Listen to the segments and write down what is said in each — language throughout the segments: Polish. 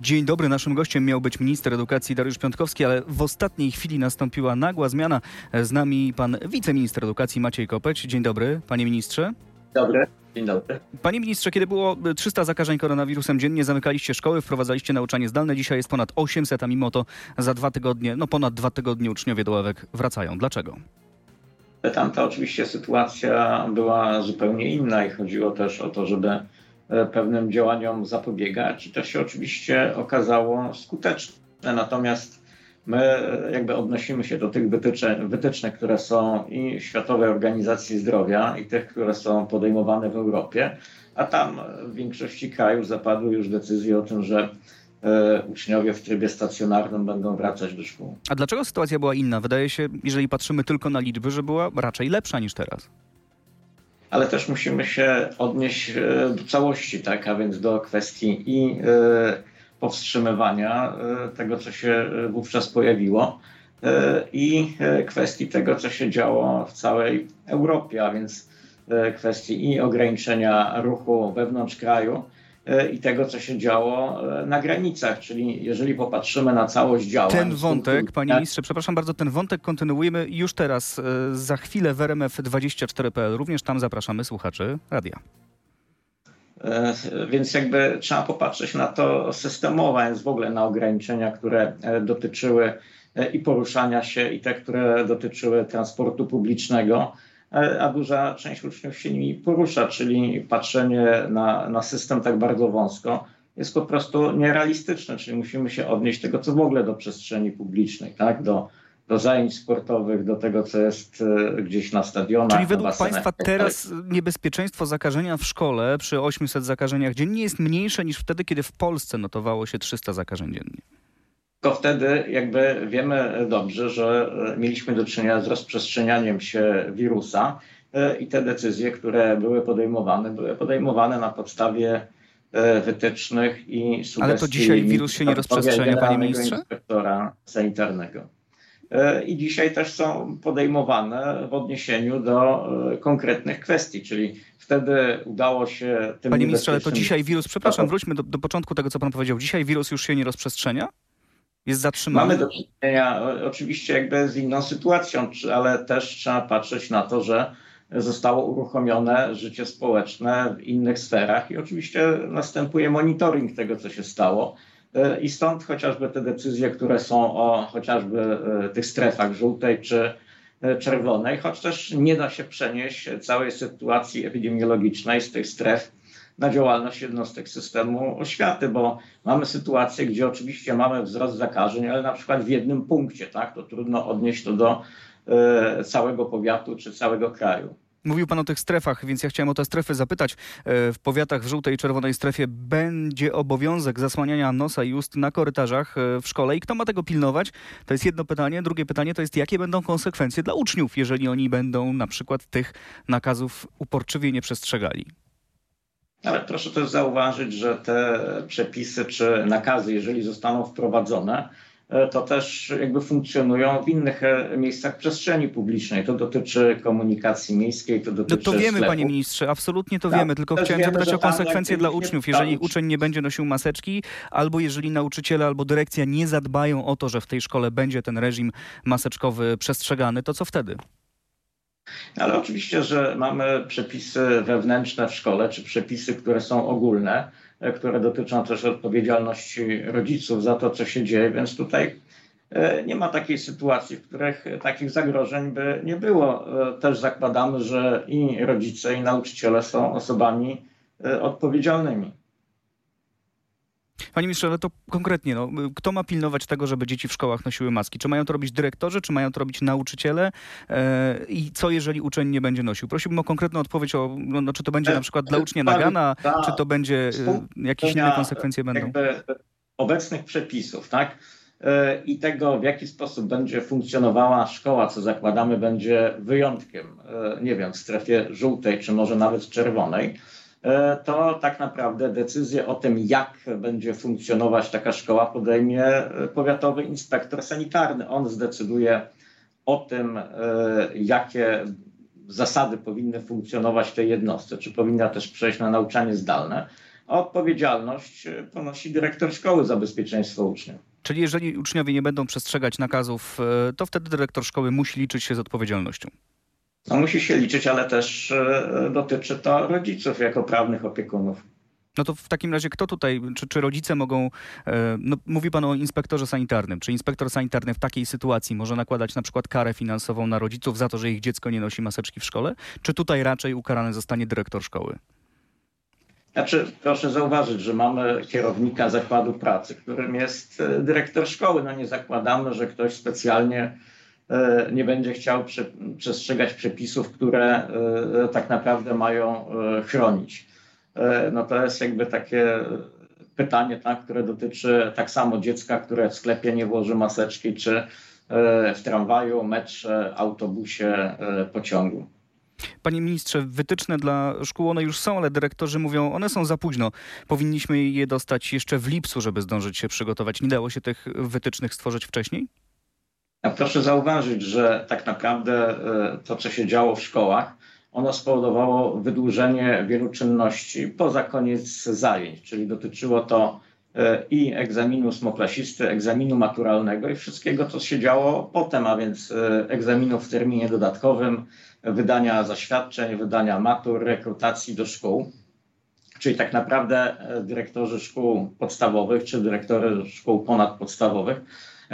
Dzień dobry, naszym gościem miał być minister edukacji Dariusz Piątkowski, ale w ostatniej chwili nastąpiła nagła zmiana. Z nami pan wiceminister edukacji Maciej Kopeć. Dzień dobry, panie ministrze. Dobry. Dzień dobry. Panie ministrze, kiedy było 300 zakażeń koronawirusem dziennie, zamykaliście szkoły, wprowadzaliście nauczanie zdalne. Dzisiaj jest ponad 800, a mimo to za dwa tygodnie, no ponad dwa tygodnie uczniowie do ławek wracają. Dlaczego? Tamta oczywiście sytuacja była zupełnie inna i chodziło też o to, żeby e, pewnym działaniom zapobiegać i to się oczywiście okazało skuteczne. Natomiast my e, jakby odnosimy się do tych wytycznych, które są i Światowej Organizacji Zdrowia i tych, które są podejmowane w Europie, a tam w większości krajów zapadły już decyzje o tym, że E, uczniowie w trybie stacjonarnym będą wracać do szkół. A dlaczego sytuacja była inna? Wydaje się, jeżeli patrzymy tylko na liczby, że była raczej lepsza niż teraz. Ale też musimy się odnieść e, do całości, tak, a więc do kwestii i e, powstrzymywania tego, co się wówczas pojawiło, i kwestii tego, co się działo w całej Europie, a więc kwestii i ograniczenia ruchu wewnątrz kraju, E, i tego, co się działo e, na granicach. Czyli jeżeli popatrzymy na całość działań... Ten wątek, panie ministrze, przepraszam bardzo, ten wątek kontynuujemy już teraz, e, za chwilę w RMF24.pl. Również tam zapraszamy słuchaczy radia. Więc jakby trzeba popatrzeć na to systemowo, więc w ogóle na ograniczenia, które dotyczyły i poruszania się, i te, które dotyczyły transportu publicznego a duża część uczniów się nimi porusza, czyli patrzenie na, na system tak bardzo wąsko jest po prostu nierealistyczne, czyli musimy się odnieść tego, co w ogóle do przestrzeni publicznej, tak? do, do zajęć sportowych, do tego, co jest e, gdzieś na stadionach. Czyli według Państwa teraz niebezpieczeństwo zakażenia w szkole przy 800 zakażeniach dziennie jest mniejsze niż wtedy, kiedy w Polsce notowało się 300 zakażeń dziennie? Tylko wtedy jakby wiemy dobrze, że mieliśmy do czynienia z rozprzestrzenianiem się wirusa e, i te decyzje, które były podejmowane, były podejmowane na podstawie e, wytycznych i sugestii. Ale to dzisiaj wirus się nie rozprzestrzenia, panie ministrze? inspektora sanitarnego. E, I dzisiaj też są podejmowane w odniesieniu do konkretnych kwestii, czyli wtedy udało się tym Panie ministrze, ale to dzisiaj wirus, przepraszam, wróćmy do, do początku tego, co pan powiedział. Dzisiaj wirus już się nie rozprzestrzenia? Jest zatrzymany? Mamy do czynienia oczywiście jakby z inną sytuacją, ale też trzeba patrzeć na to, że zostało uruchomione życie społeczne w innych sferach i oczywiście następuje monitoring tego, co się stało. I stąd chociażby te decyzje, które są o chociażby e, tych strefach żółtej czy e, czerwonej, choć też nie da się przenieść całej sytuacji epidemiologicznej z tych stref na działalność jednostek systemu oświaty, bo mamy sytuację, gdzie oczywiście mamy wzrost zakażeń, ale na przykład w jednym punkcie, tak, to trudno odnieść to do e, całego powiatu czy całego kraju. Mówił Pan o tych strefach, więc ja chciałem o te strefy zapytać. E, w powiatach w żółtej i czerwonej strefie będzie obowiązek zasłaniania nosa i ust na korytarzach e, w szkole i kto ma tego pilnować? To jest jedno pytanie. Drugie pytanie to jest, jakie będą konsekwencje dla uczniów, jeżeli oni będą na przykład tych nakazów uporczywie nie przestrzegali? Ale proszę też zauważyć, że te przepisy czy nakazy, jeżeli zostaną wprowadzone, e, to też jakby funkcjonują w innych e, miejscach przestrzeni publicznej. To dotyczy komunikacji miejskiej, to dotyczy. No to wiemy, panie ministrze, absolutnie to tak, wiemy, tylko chciałem wiemy, zapytać o konsekwencje dla uczniów. Jeżeli uczeń nie będzie nosił maseczki, albo jeżeli nauczyciele albo dyrekcja nie zadbają o to, że w tej szkole będzie ten reżim maseczkowy przestrzegany, to co wtedy? Ale oczywiście, że mamy przepisy wewnętrzne w szkole, czy przepisy, które są ogólne, e, które dotyczą też odpowiedzialności rodziców za to, co się dzieje, więc tutaj e, nie ma takiej sytuacji, w których takich zagrożeń by nie było. E, też zakładamy, że i rodzice, i nauczyciele są osobami odpowiedzialnymi. Panie ministrze, ale to konkretnie, no, kto ma pilnować tego, żeby dzieci w szkołach nosiły maski? Czy mają to robić dyrektorzy, czy mają to robić nauczyciele? E, I co, jeżeli uczeń nie będzie nosił? Prosiłbym o konkretną odpowiedź, o, no, no czy to będzie na przykład dla ucznia nagana, czy to będzie, e, jakieś inne konsekwencje będą? Obecnych przepisów, tak? E, I tego, w jaki sposób będzie funkcjonowała szkoła, co zakładamy, będzie wyjątkiem, nie wiem, w strefie żółtej, czy może nawet czerwonej E, to tak naprawdę decyzję o tym, jak będzie funkcjonować taka szkoła, podejmie e, powiatowy inspektor sanitarny. On zdecyduje o tym, e, jakie zasady powinny funkcjonować w tej jednostce, czy powinna też przejść na nauczanie zdalne. a odpowiedzialność ponosi dyrektor szkoły za bezpieczeństwo uczniów. Czyli jeżeli uczniowie nie będą przestrzegać nakazów, e, to wtedy dyrektor szkoły musi liczyć się z odpowiedzialnością. No, musi się liczyć, ale też e, dotyczy to rodziców jako prawnych opiekunów. No to w takim razie kto tutaj, czy, czy rodzice mogą, e, no, mówi pan o inspektorze sanitarnym, czy inspektor sanitarny w takiej sytuacji może nakładać na przykład karę finansową na rodziców za to, że ich dziecko nie nosi maseczki w szkole, czy tutaj raczej ukarany zostanie dyrektor szkoły? Znaczy, proszę zauważyć, że mamy kierownika zakładu pracy, którym jest e, dyrektor szkoły. No nie zakładamy, że ktoś specjalnie nie będzie chciał przestrzegać przepisów, które tak naprawdę mają chronić. E, no to jest jakby takie pytanie, tak, które dotyczy tak samo dziecka, które w sklepie nie włoży maseczki, czy e, w tramwaju, metrze, autobusie, e, pociągu. Panie ministrze, wytyczne dla szkół one już są, ale dyrektorzy mówią, one są za późno. Powinniśmy je dostać jeszcze w lipcu, żeby zdążyć się przygotować. Nie dało się tych wytycznych stworzyć wcześniej? A proszę zauważyć, że tak naprawdę to, co się działo w szkołach, ono spowodowało wydłużenie wielu czynności poza koniec zajęć, czyli dotyczyło to e, i egzaminu smoklasisty, egzaminu maturalnego i wszystkiego, co się działo potem, a więc e, egzaminów w terminie dodatkowym, wydania zaświadczeń, wydania matur, rekrutacji do szkół. Czyli tak naprawdę e, dyrektorzy szkół podstawowych czy dyrektorzy szkół ponadpodstawowych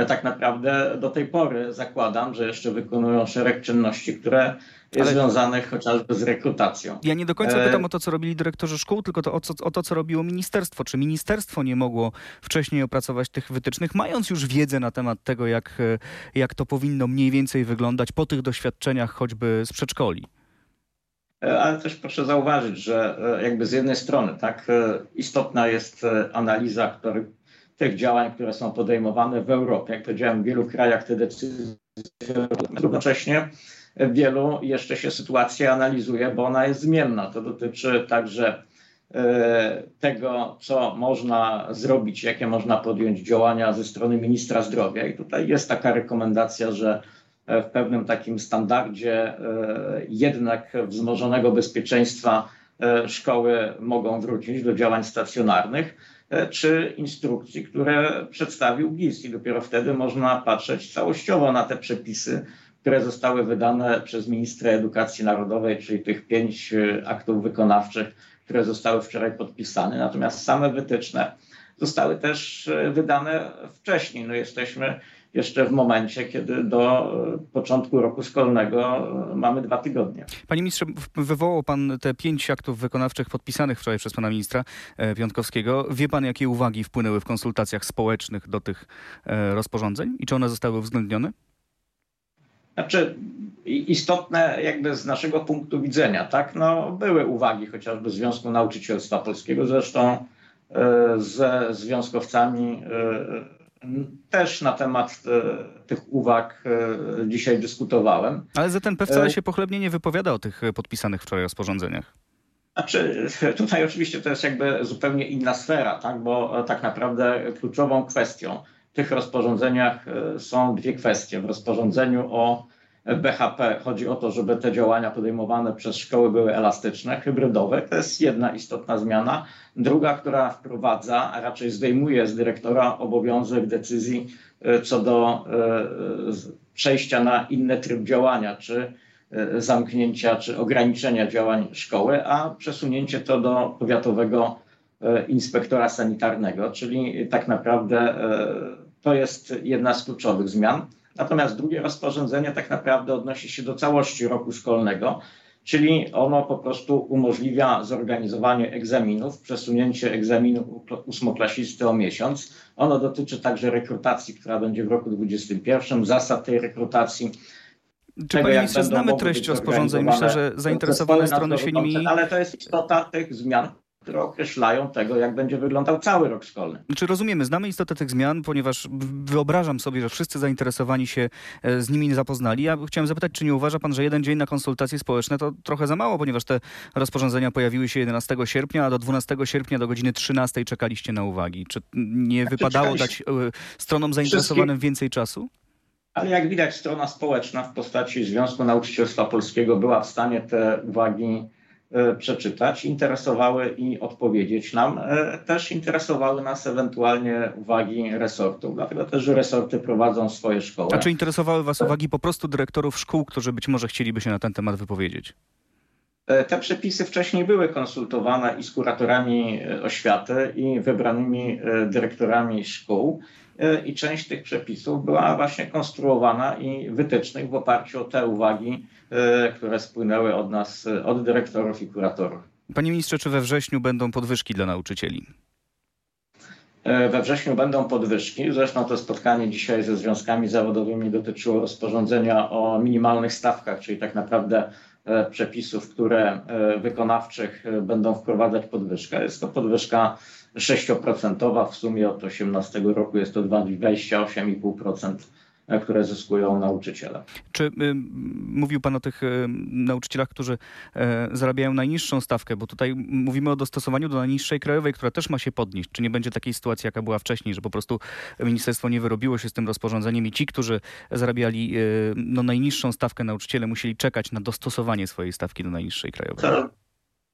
tak naprawdę do tej pory zakładam, że jeszcze wykonują szereg czynności, które Ale... związanych chociażby z rekrutacją. Ja nie do końca pytam o to, co robili dyrektorzy szkół, tylko to, o, co, o to, co robiło ministerstwo. Czy ministerstwo nie mogło wcześniej opracować tych wytycznych, mając już wiedzę na temat tego, jak, jak to powinno mniej więcej wyglądać po tych doświadczeniach choćby z przedszkoli? E, ale też proszę zauważyć, że e, jakby z jednej strony tak e, istotna jest analiza, który, tych działań, które są podejmowane w Europie. Jak powiedziałem, w wielu krajach te decyzje równocześnie wielu jeszcze się sytuacja analizuje, bo ona jest zmienna. To dotyczy także e, tego, co można zrobić, jakie można podjąć działania ze strony ministra zdrowia. I tutaj jest taka rekomendacja, że w pewnym takim standardzie e, jednak wzmożonego bezpieczeństwa e, szkoły mogą wrócić do działań stacjonarnych. E, czy instrukcji, które przedstawił GIS i dopiero wtedy można patrzeć całościowo na te przepisy, które zostały wydane przez ministra edukacji narodowej, czyli tych pięć e, aktów wykonawczych, które zostały wczoraj podpisane. Natomiast same wytyczne zostały też e, wydane wcześniej. No jesteśmy jeszcze w momencie, kiedy do e, początku roku szkolnego e, mamy dwa tygodnie. Panie ministrze, wywołał pan te pięć aktów wykonawczych podpisanych wczoraj przez pana ministra e, Piątkowskiego. Wie pan, jakie uwagi wpłynęły w konsultacjach społecznych do tych rozporządzeń i czy one zostały uwzględnione? Znaczy, istotne jakby z naszego punktu widzenia, tak, no, były uwagi chociażby Związku Nauczycielstwa Polskiego, zresztą ze związkowcami też na temat e, tych uwag e, dzisiaj dyskutowałem. Ale ZNP wcale e, się pochlebnie nie wypowiada o tych podpisanych wczoraj rozporządzeniach. Znaczy, tutaj oczywiście to jest jakby zupełnie inna sfera, tak? bo tak naprawdę kluczową kwestią w tych rozporządzeniach są dwie kwestie. W rozporządzeniu o BHP chodzi o to, żeby te działania podejmowane przez szkoły były elastyczne, hybrydowe. To jest jedna istotna zmiana. Druga, która wprowadza, a raczej zdejmuje z dyrektora obowiązek decyzji e, co do e, przejścia na inny tryb działania, czy e, zamknięcia, czy ograniczenia działań szkoły, a przesunięcie to do powiatowego inspektora sanitarnego, czyli tak naprawdę to jest jedna z kluczowych zmian. Natomiast drugie rozporządzenie tak naprawdę odnosi się do całości roku szkolnego, czyli ono po prostu umożliwia zorganizowanie egzaminów, przesunięcie egzaminu ósmoklasisty o miesiąc. Ono dotyczy także rekrutacji, która będzie w roku 2021, zasad tej rekrutacji. Czy tego, panie ministrze, znamy treść rozporządzeń? Myślę, że zainteresowane strony się nimi... Ale to jest istota tych zmian, które określają tego, jak będzie wyglądał cały rok szkolny. Czy rozumiemy, znamy istotę tych zmian, ponieważ wyobrażam sobie, że wszyscy zainteresowani się e, z nimi nie zapoznali. Ja chciałem zapytać, czy nie uważa pan, że jeden dzień na konsultacje społeczne to trochę za mało, ponieważ te rozporządzenia pojawiły się 11 sierpnia, a do 12 sierpnia do godziny 13 czekaliście na uwagi. Czy nie znaczy, wypadało dać e, stronom zainteresowanym więcej czasu? Ale jak widać, strona społeczna w postaci Związku Nauczycielstwa Polskiego była w stanie te uwagi przeczytać, interesowały i odpowiedzieć nam. Też interesowały nas ewentualnie uwagi resortów, dlatego też, resorty prowadzą swoje szkoły. A czy interesowały Was uwagi po prostu dyrektorów szkół, którzy być może chcieliby się na ten temat wypowiedzieć? E, te przepisy wcześniej były konsultowane i z kuratorami e, oświaty, i wybranymi e, dyrektorami szkół. I część tych przepisów była właśnie konstruowana i wytycznych w oparciu o te uwagi, które spłynęły od nas, od dyrektorów i kuratorów. Panie ministrze, czy we wrześniu będą podwyżki dla nauczycieli? We wrześniu będą podwyżki. Zresztą to spotkanie dzisiaj ze związkami zawodowymi dotyczyło rozporządzenia o minimalnych stawkach, czyli tak naprawdę przepisów, które e, wykonawczych e, będą wprowadzać podwyżkę. Jest to podwyżka 6% w sumie od 2018 roku jest to 28,5% E, które zyskują nauczyciele. Czy y, mówił Pan o tych y, nauczycielach, którzy y, zarabiają najniższą stawkę, bo tutaj mówimy o dostosowaniu do najniższej krajowej, która też ma się podnieść. Czy nie będzie takiej sytuacji, jaka była wcześniej, że po prostu ministerstwo nie wyrobiło się z tym rozporządzeniem i ci, którzy zarabiali no, najniższą stawkę nauczyciele, musieli czekać na dostosowanie swojej stawki do najniższej krajowej? To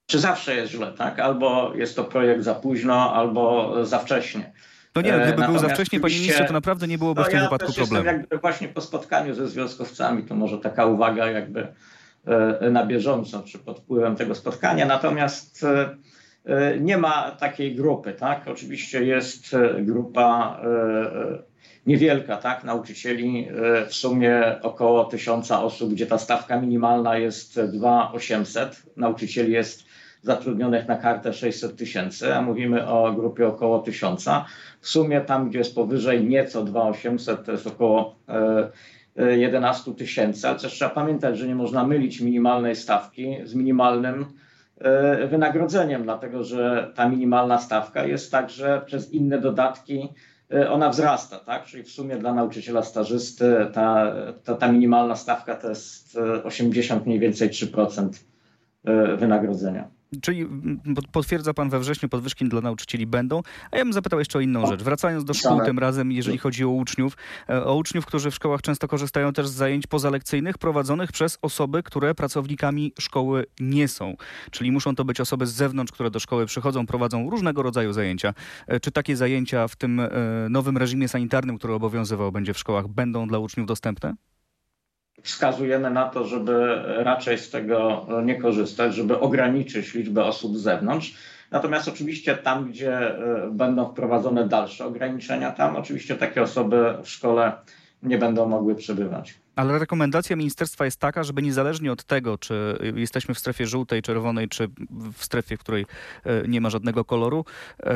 czy zawsze jest źle, tak? Albo jest to projekt za późno, albo za wcześnie. No nie, gdyby był za wcześnie, panie ministrze, to naprawdę nie byłoby no, w tym ja wypadku problemu. Jakby właśnie po spotkaniu ze związkowcami, to może taka uwaga jakby e, na bieżąco, czy pod wpływem tego spotkania. Natomiast e, e, nie ma takiej grupy, tak? Oczywiście jest grupa niewielka, tak? Nauczycieli w sumie około tysiąca osób, gdzie ta stawka minimalna jest 2800. Nauczycieli jest zatrudnionych na kartę 600 tysięcy, a mówimy o grupie około 1000. W sumie tam, gdzie jest powyżej nieco 2800, to jest około 11 e, e, tysięcy, ale też trzeba pamiętać, że nie można mylić minimalnej stawki z minimalnym e, wynagrodzeniem, dlatego że ta minimalna stawka jest także przez inne dodatki ona wzrasta, tak? Czyli w sumie dla nauczyciela stażysty ta, ta, ta minimalna stawka to jest 80 mniej więcej 3% wynagrodzenia. Czyli potwierdza pan we wrześniu podwyżki dla nauczycieli będą. A ja bym zapytał jeszcze o inną rzecz. Wracając do szkół tym razem, jeżeli chodzi o uczniów, e, o uczniów, którzy w szkołach często korzystają też z zajęć pozalekcyjnych prowadzonych przez osoby, które pracownikami szkoły nie są. Czyli muszą to być osoby z zewnątrz, które do szkoły przychodzą, prowadzą różnego rodzaju zajęcia. E, czy takie zajęcia w tym e, nowym reżimie sanitarnym, który obowiązywał będzie w szkołach, będą dla uczniów dostępne? Wskazujemy na to, żeby raczej z tego nie korzystać, żeby ograniczyć liczbę osób z zewnątrz. Natomiast oczywiście tam, gdzie e, będą wprowadzone dalsze ograniczenia, tam oczywiście takie osoby w szkole nie będą mogły przebywać. Ale rekomendacja ministerstwa jest taka, żeby niezależnie od tego, czy jesteśmy w strefie żółtej, czerwonej, czy w strefie, w której e, nie ma żadnego koloru, e,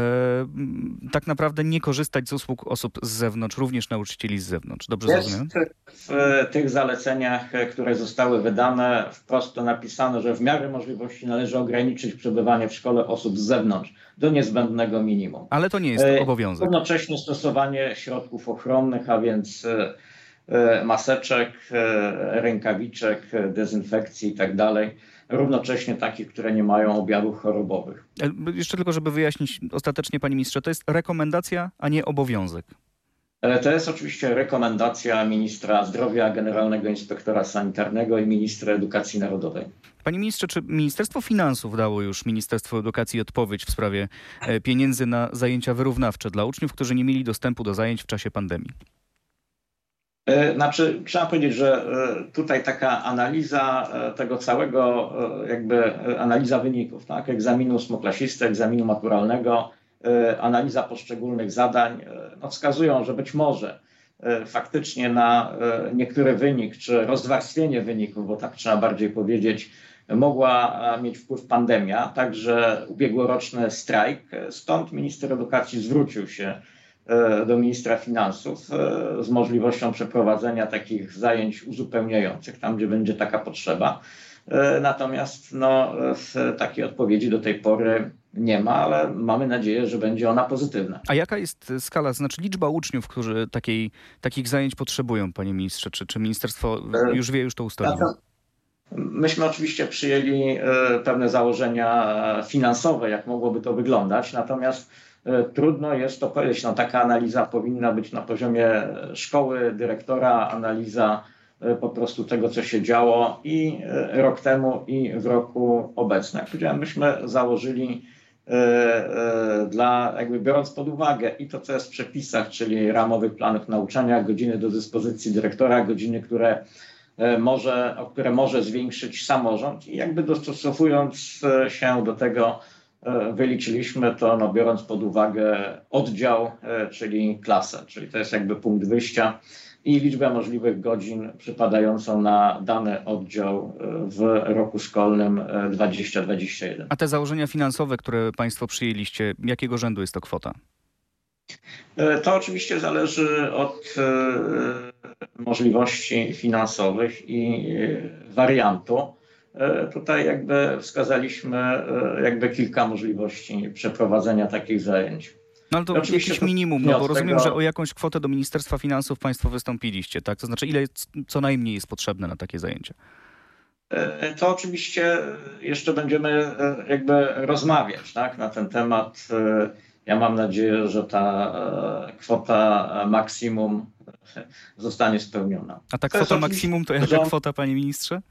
tak naprawdę nie korzystać z usług osób z zewnątrz, również nauczycieli z zewnątrz. Dobrze jest zrozumiałem? W tych zaleceniach, które zostały wydane, wprost to napisano, że w miarę możliwości należy ograniczyć przebywanie w szkole osób z zewnątrz do niezbędnego minimum. Ale to nie jest e, obowiązek. Jednocześnie stosowanie środków ochronnych, a więc E, maseczek, e, rękawiczek, dezynfekcji i tak dalej. Równocześnie takich, które nie mają objawów chorobowych. E, jeszcze tylko, żeby wyjaśnić ostatecznie, panie ministrze, to jest rekomendacja, a nie obowiązek. To jest oczywiście rekomendacja ministra zdrowia, generalnego inspektora sanitarnego i ministra edukacji narodowej. Panie ministrze, czy Ministerstwo Finansów dało już Ministerstwu Edukacji odpowiedź w sprawie pieniędzy na zajęcia wyrównawcze dla uczniów, którzy nie mieli dostępu do zajęć w czasie pandemii? E, znaczy, trzeba powiedzieć, że e, tutaj taka analiza e, tego całego, jakby analiza wyników, tak? egzaminu ósmoklasisty, egzaminu maturalnego, analiza poszczególnych zadań, no wskazują, że być może faktycznie na niektóry wynik, czy rozwarstwienie wyników, bo tak trzeba bardziej powiedzieć, mogła mieć wpływ pandemia, także ubiegłoroczny strajk. Stąd minister edukacji zwrócił się do ministra finansów e, z możliwością przeprowadzenia takich zajęć uzupełniających tam, gdzie będzie taka potrzeba. E, natomiast no, takiej odpowiedzi do tej pory nie ma, ale mamy nadzieję, że będzie ona pozytywna. A jaka jest skala, znaczy liczba uczniów, którzy takiej, takich zajęć potrzebują, panie ministrze? Czy, czy ministerstwo już wie, już to ustaliło? Myśmy oczywiście przyjęli pewne założenia finansowe, jak mogłoby to wyglądać, natomiast E, trudno jest to powiedzieć. No, taka analiza powinna być na poziomie szkoły, dyrektora, analiza po prostu tego, co się działo i rok temu, i w roku obecnym. Jak powiedziałem, myśmy założyli dla, jakby biorąc pod uwagę i to, co jest w przepisach, czyli ramowych planów nauczania, godziny do dyspozycji dyrektora, godziny, które może, o które może zwiększyć samorząd i jakby dostosowując się do tego, E, wyliczyliśmy to, no, biorąc pod uwagę oddział, e, czyli klasę, czyli to jest jakby punkt wyjścia i liczbę możliwych godzin przypadającą na dany oddział e, w roku szkolnym 2021. A te założenia finansowe, które Państwo przyjęliście, jakiego rzędu jest to kwota? To oczywiście zależy od możliwości finansowych i wariantu. E, tutaj jakby wskazaliśmy e, jakby kilka możliwości przeprowadzenia takich zajęć. No ale to Oczywiście jakieś minimum, no bo rozumiem, że o jakąś kwotę do Ministerstwa Finansów Państwo wystąpiliście, tak? To znaczy ile co najmniej jest potrzebne na takie zajęcia? E, to oczywiście jeszcze będziemy jakby rozmawiać tak, na ten temat. Ja mam nadzieję, że ta kwota maksimum zostanie spełniona. A ta kwota maksimum to jaka rząd, kwota, panie ministrze?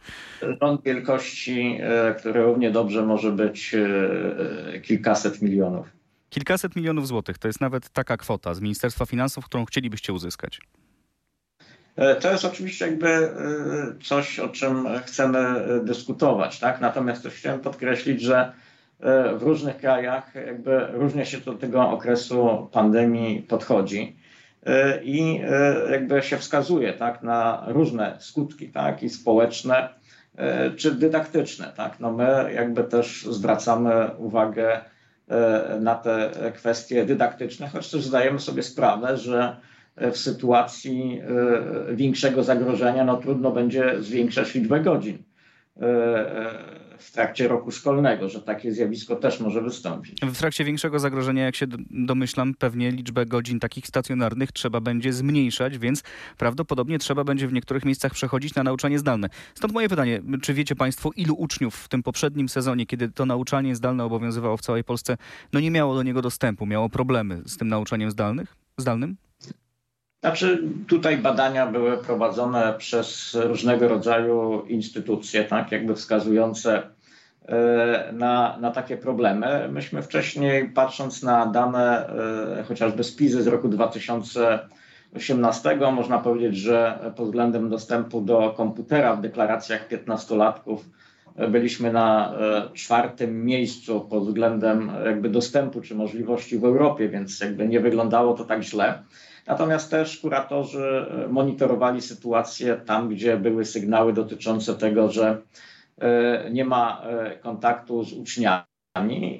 Rząd wielkości, e, który równie dobrze może być e, kilkaset milionów. Kilkaset milionów złotych to jest nawet taka kwota z Ministerstwa Finansów, którą chcielibyście uzyskać. E, to jest oczywiście jakby coś, o czym chcemy dyskutować, tak? Natomiast też chciałem podkreślić, że w różnych krajach jakby różnie się do tego okresu pandemii podchodzi. E, i e, jakby się wskazuje tak, na różne skutki, tak, i społeczne, e, czy dydaktyczne. Tak. No my jakby też zwracamy uwagę na te kwestie dydaktyczne, choć też zdajemy sobie sprawę, że w sytuacji większego zagrożenia no, trudno będzie zwiększać liczbę godzin w trakcie roku szkolnego, że takie zjawisko też może wystąpić. W trakcie większego zagrożenia, jak się domyślam, pewnie liczbę godzin takich stacjonarnych trzeba będzie zmniejszać, więc prawdopodobnie trzeba będzie w niektórych miejscach przechodzić na nauczanie zdalne. Stąd moje pytanie, czy wiecie Państwo, ilu uczniów w tym poprzednim sezonie, kiedy to nauczanie zdalne obowiązywało w całej Polsce, no nie miało do niego dostępu, miało problemy z tym nauczaniem zdalnych, zdalnym? Znaczy, tutaj badania były prowadzone przez różnego rodzaju instytucje, tak, jakby wskazujące e, na, na takie problemy. Myśmy wcześniej, patrząc na dane e, chociażby z PIZY z roku 2018, można powiedzieć, że pod względem dostępu do komputera w deklaracjach 15-latków e, byliśmy na czwartym miejscu pod względem jakby dostępu czy możliwości w Europie, więc jakby nie wyglądało to tak źle. Natomiast też kuratorzy e, monitorowali sytuację tam, gdzie były sygnały dotyczące tego, że e, nie ma e, kontaktu z uczniami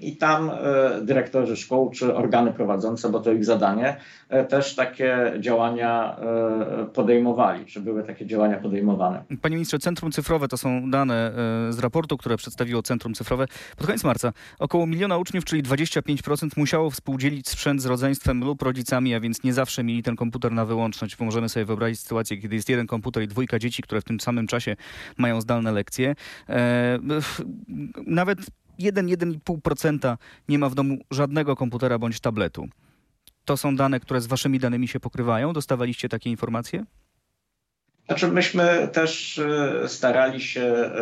i tam e, dyrektorzy szkół czy organy prowadzące, bo to ich zadanie, e, też takie działania e, podejmowali, czy były takie działania podejmowane. Panie ministrze, Centrum Cyfrowe to są dane z raportu, które przedstawiło Centrum Cyfrowe. Pod koniec marca około miliona uczniów, czyli 25% musiało współdzielić sprzęt z rodzeństwem lub rodzicami, a więc nie zawsze mieli ten komputer na wyłączność. Możemy sobie wyobrazić sytuację, kiedy jest jeden komputer i dwójka dzieci, które w tym samym czasie mają zdalne lekcje. Nawet 1-1,5% nie ma w domu żadnego komputera bądź tabletu. To są dane, które z waszymi danymi się pokrywają? Dostawaliście takie informacje? Znaczy, myśmy też e, starali się e,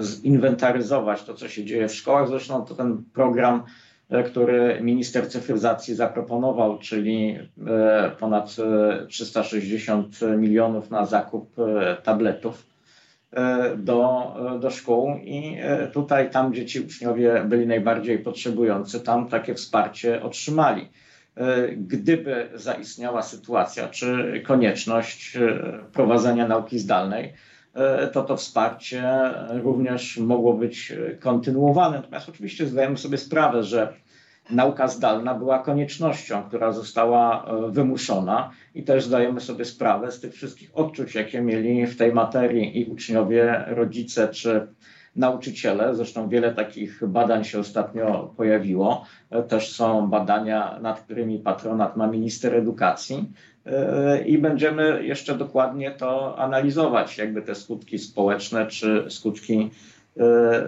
zinwentaryzować to, co się dzieje w szkołach. Zresztą to ten program, e, który minister cyfryzacji zaproponował, czyli ponad 360 milionów na zakup tabletów do, e, do szkół i e, tutaj tam, gdzie ci uczniowie byli najbardziej potrzebujący, tam takie wsparcie otrzymali. Gdyby zaistniała sytuacja czy konieczność prowadzenia nauki zdalnej, to to wsparcie również mogło być kontynuowane. Natomiast oczywiście zdajemy sobie sprawę, że nauka zdalna była koniecznością, która została e, wymuszona i też zdajemy sobie sprawę z tych wszystkich odczuć, jakie mieli w tej materii i uczniowie, rodzice czy nauczyciele. Zresztą wiele takich badań się ostatnio pojawiło. E, też są badania, nad którymi patronat ma minister edukacji. E, I będziemy jeszcze dokładnie to analizować, jakby te skutki społeczne czy skutki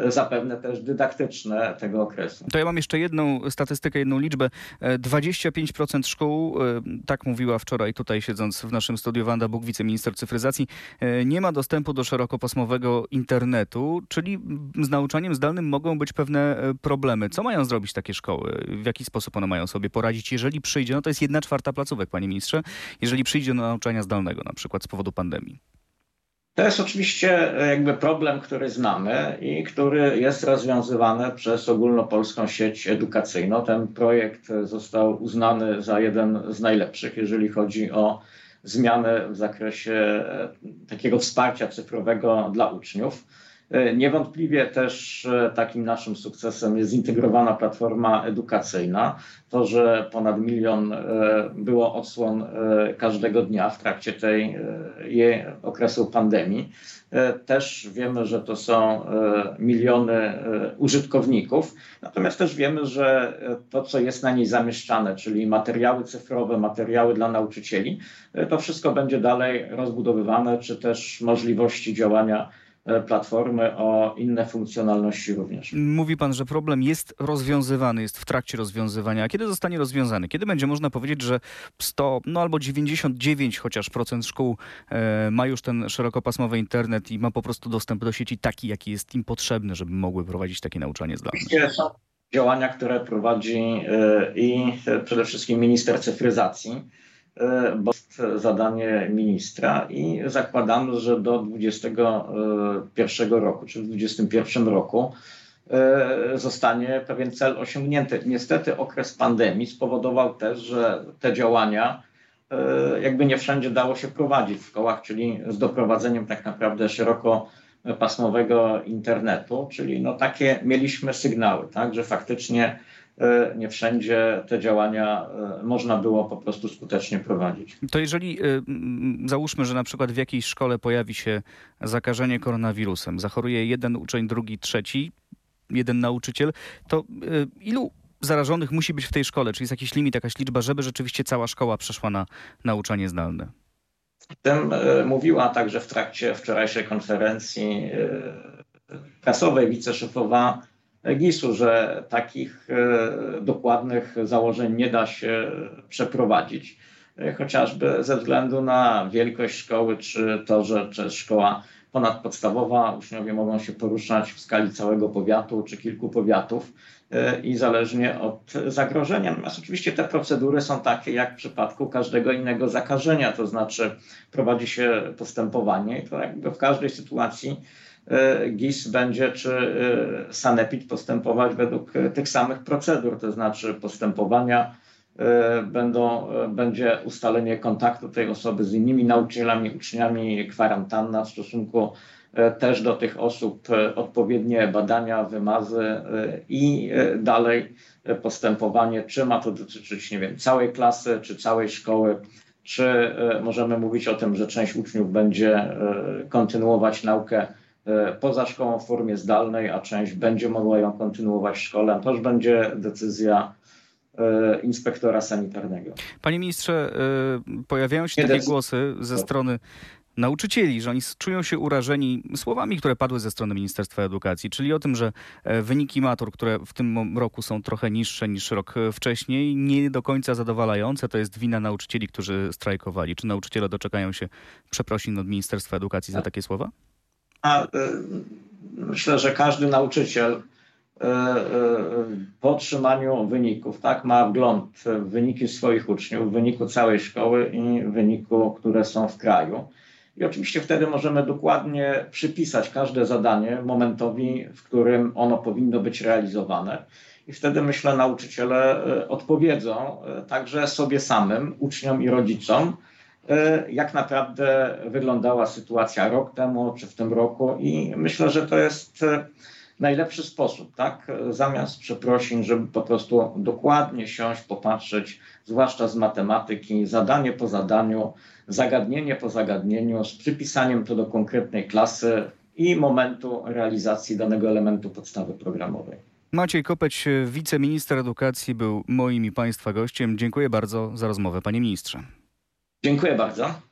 zapewne też dydaktyczne tego okresu. To ja mam jeszcze jedną statystykę, jedną liczbę. 25% e, szkół, e, tak mówiła wczoraj tutaj siedząc w naszym studiu Wanda Bóg, wiceminister cyfryzacji, nie ma dostępu do szerokopasmowego internetu, czyli z nauczaniem zdalnym mogą być pewne problemy. Co mają zrobić takie szkoły? W jaki sposób one mają sobie poradzić, jeżeli przyjdzie, no to jest jedna czwarta placówek, panie ministrze, jeżeli przyjdzie do nauczania zdalnego, na przykład z powodu pandemii? To jest oczywiście e, jakby problem, który znamy i który jest rozwiązywany przez ogólnopolską sieć edukacyjną. Ten projekt został uznany za jeden z najlepszych, jeżeli chodzi o zmiany w zakresie e, takiego wsparcia cyfrowego dla uczniów. E, niewątpliwie też e, takim naszym sukcesem jest zintegrowana platforma edukacyjna. To, że ponad milion e, było odsłon każdego dnia w trakcie tej okresu pandemii. Też wiemy, że to są miliony użytkowników, natomiast też wiemy, że to, co jest na niej zamieszczane, czyli materiały cyfrowe, materiały dla nauczycieli, to wszystko będzie dalej rozbudowywane, czy też możliwości działania platformy o inne funkcjonalności również. Mówi pan, że problem jest rozwiązywany, jest w trakcie rozwiązywania. A kiedy zostanie rozwiązany? Kiedy będzie można powiedzieć, że 100, no albo 99 chociaż procent szkół e, ma już ten szerokopasmowy internet i ma po prostu dostęp do sieci taki, jaki jest im potrzebny, żeby mogły prowadzić takie nauczanie zdalne? Są działania, które prowadzi e, i przede wszystkim minister cyfryzacji E, bo jest zadanie ministra i zakładamy, że do 2021 roku, czy w 2021 roku e, zostanie pewien cel osiągnięty. Niestety okres pandemii spowodował też, że te działania e, jakby nie wszędzie dało się prowadzić w szkołach, czyli z doprowadzeniem tak naprawdę szeroko pasmowego internetu, czyli no takie mieliśmy sygnały, tak, że faktycznie E, nie wszędzie te działania e, można było po prostu skutecznie prowadzić. To jeżeli e, załóżmy, że na przykład w jakiejś szkole pojawi się zakażenie koronawirusem, zachoruje jeden uczeń, drugi, trzeci, jeden nauczyciel, to ilu zarażonych musi być w tej szkole? Czy jest jakiś limit, jakaś liczba, żeby rzeczywiście cała szkoła przeszła na nauczanie zdalne? Tym mówiła także w trakcie wczorajszej konferencji prasowej wiceszefowa GIS-u, że takich e, dokładnych założeń nie da się przeprowadzić. E, chociażby ze względu na wielkość szkoły, czy to, że jest szkoła ponadpodstawowa, uczniowie mogą się poruszać w skali całego powiatu czy kilku powiatów e, i zależnie od zagrożenia. Natomiast oczywiście te procedury są takie jak w przypadku każdego innego zakażenia, to znaczy prowadzi się postępowanie i to jakby w każdej sytuacji GIS będzie czy e, Sanepid postępować według e, tych samych procedur, to znaczy postępowania będą, będzie ustalenie kontaktu tej osoby z innymi nauczycielami, uczniami, kwarantanna w stosunku też do tych osób, odpowiednie badania, wymazy i dalej postępowanie, czy ma to dotyczyć, nie wiem, całej klasy, czy całej szkoły, czy możemy mówić o tym, że część uczniów będzie kontynuować naukę E, poza szkołą w formie zdalnej, a część będzie mogła ją kontynuować w szkole. To już będzie decyzja e, inspektora sanitarnego. Panie ministrze, e, pojawiają się Nie takie głosy ze strony nauczycieli, że oni czują się urażeni słowami, które padły ze strony Ministerstwa Edukacji, czyli o tym, że wyniki matur, które w tym roku są trochę niższe niż rok wcześniej, nie do końca zadowalające, to jest wina nauczycieli, którzy strajkowali. Czy nauczyciele doczekają się przeprosin od Ministerstwa Edukacji za takie słowa? Y, myślę, że każdy nauczyciel y, y, po otrzymaniu wyników, tak, ma wgląd w wyniki swoich uczniów, w wyniku całej szkoły i w wyniku, które są w kraju. I oczywiście wtedy możemy dokładnie przypisać każde zadanie momentowi, w którym ono powinno być realizowane. I wtedy myślę, nauczyciele odpowiedzą także sobie samym, uczniom i rodzicom, E, jak naprawdę wyglądała sytuacja rok temu czy w tym roku i myślę, że to jest e, najlepszy sposób, tak? Zamiast przeprosin, żeby po prostu dokładnie siąść, popatrzeć, zwłaszcza z matematyki, zadanie po zadaniu, zagadnienie po zagadnieniu, z przypisaniem to do konkretnej klasy i momentu realizacji danego elementu podstawy programowej. Maciej Kopeć, wiceminister edukacji, był moim i Państwa gościem. Dziękuję bardzo za rozmowę, panie ministrze. Dziękuję bardzo.